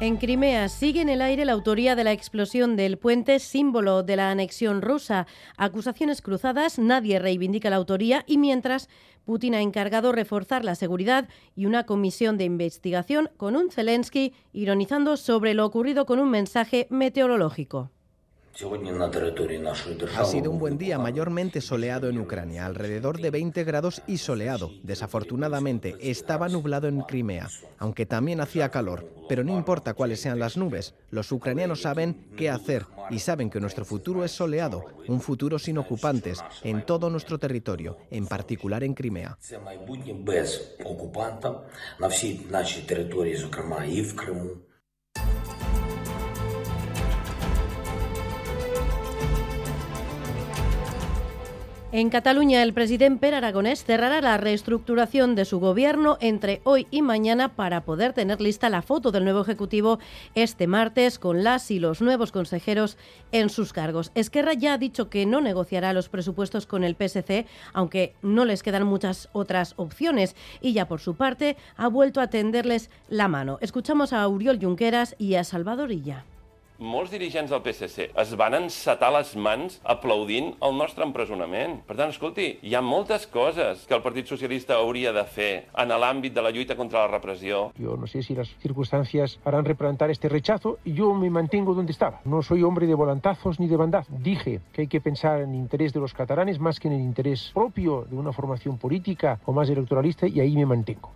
En Crimea sigue en el aire la autoría de la explosión del puente, símbolo de la anexión rusa. Acusaciones cruzadas, nadie reivindica la autoría y mientras Putin ha encargado reforzar la seguridad y una comisión de investigación con un Zelensky ironizando sobre lo ocurrido con un mensaje meteorológico. Ha sido un buen día mayormente soleado en Ucrania, alrededor de 20 grados y soleado. Desafortunadamente estaba nublado en Crimea, aunque también hacía calor. Pero no importa cuáles sean las nubes, los ucranianos saben qué hacer y saben que nuestro futuro es soleado, un futuro sin ocupantes en todo nuestro territorio, en particular en Crimea. En Cataluña, el presidente Per Aragonés cerrará la reestructuración de su gobierno entre hoy y mañana para poder tener lista la foto del nuevo Ejecutivo este martes con las y los nuevos consejeros en sus cargos. Esquerra ya ha dicho que no negociará los presupuestos con el PSC, aunque no les quedan muchas otras opciones, y ya por su parte ha vuelto a tenderles la mano. Escuchamos a Uriol Junqueras y a Salvador Illa. Molts dirigents del PSC es van encetar les mans aplaudint el nostre empresonament. Per tant, escolti, hi ha moltes coses que el Partit Socialista hauria de fer en l'àmbit de la lluita contra la repressió. Yo no sé si las circunstancias harán replantar este rechazo y yo me mantengo donde estaba. No soy hombre de volantazos ni de bandazos. Dije que hay que pensar en el interés de los catalanes más que en el interés propio de una formación política o más electoralista y ahí me mantengo.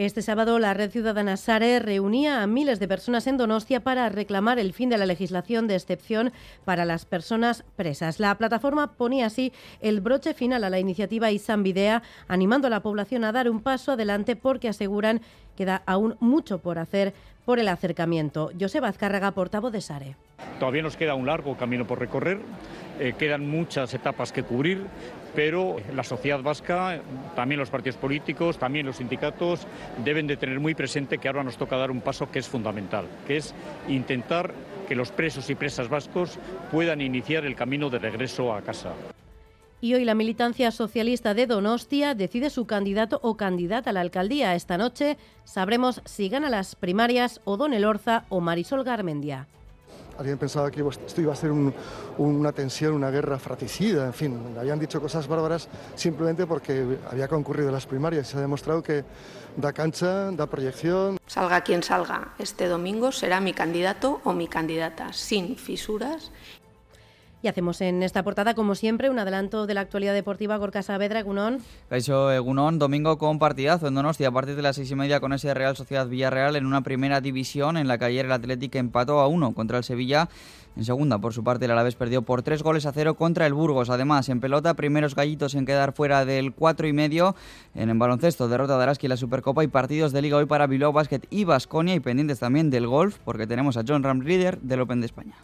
Este sábado la Red Ciudadana Sare reunía a miles de personas en Donostia para reclamar el fin de la legislación de excepción para las personas presas. La plataforma ponía así el broche final a la iniciativa Isan Videa, animando a la población a dar un paso adelante porque aseguran que da aún mucho por hacer por el acercamiento. Joseba Azcárraga, portavoz de Sare. Todavía nos queda un largo camino por recorrer, eh, quedan muchas etapas que cubrir, pero la sociedad vasca, también los partidos políticos, también los sindicatos deben de tener muy presente que ahora nos toca dar un paso que es fundamental, que es intentar que los presos y presas vascos puedan iniciar el camino de regreso a casa. Y hoy la militancia socialista de Donostia decide su candidato o candidata a la alcaldía. Esta noche sabremos si gana las primarias o Don Elorza o Marisol Garmendia. Alguien pensaba que esto iba a ser un- una tensión, una guerra fratricida, en fin, habían dicho cosas bárbaras simplemente porque había concurrido las primarias. Se ha demostrado que da cancha, da proyección, Salga quien salga, este domingo será mi candidato o mi candidata, sin fisuras Y hacemos en esta portada, como siempre, un adelanto de la actualidad deportiva. Gorka Saavedra, Gunón. Caixo Egunón, domingo con partidazo en Donostia a partir de las seis y media con ese Real Sociedad Villarreal en una primera división en la que ayer el Atlético empató a uno contra el Sevilla. En segunda, por su parte, el Alavés perdió por tres goles a cero contra el Burgos. Además, en pelota, primeros gallitos en quedar fuera del cuatro y medio. En el baloncesto, derrota de Araski en la Supercopa y partidos de Liga hoy para Bilbao Basket y Basconia y pendientes también del golf, porque tenemos a John Ram líder del Open de España.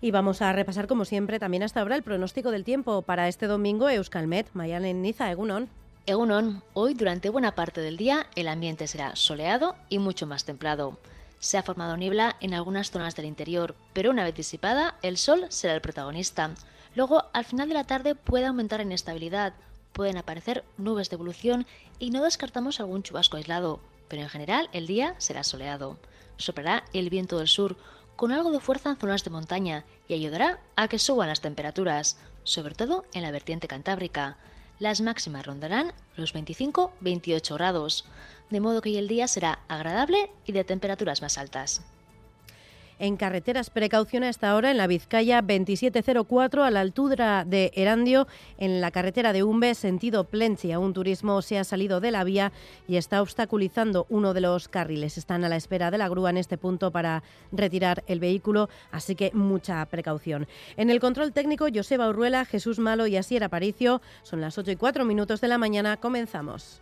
Y vamos a repasar, como siempre, también hasta ahora el pronóstico del tiempo para este domingo. Euskalmet, Mayan Niza, Egunon. Egunon, hoy durante buena parte del día el ambiente será soleado y mucho más templado. Se ha formado niebla en algunas zonas del interior, pero una vez disipada, el sol será el protagonista. Luego, al final de la tarde puede aumentar la inestabilidad, pueden aparecer nubes de evolución y no descartamos algún chubasco aislado, pero en general el día será soleado. Soplará el viento del sur, con algo de fuerza en zonas de montaña y ayudará a que suban las temperaturas, sobre todo en la vertiente cantábrica. Las máximas rondarán los 25-28 grados, de modo que hoy el día será agradable y de temperaturas más altas. En carreteras, precaución a esta hora en la Vizcaya 2704 a la altura de Erandio, en la carretera de Umbe, sentido Plencia. Un turismo se ha salido de la vía y está obstaculizando uno de los carriles. Están a la espera de la grúa en este punto para retirar el vehículo, así que mucha precaución. En el control técnico, Joseba Urruela, Jesús Malo y Asier Aparicio. Son las 8 y 4 minutos de la mañana. Comenzamos.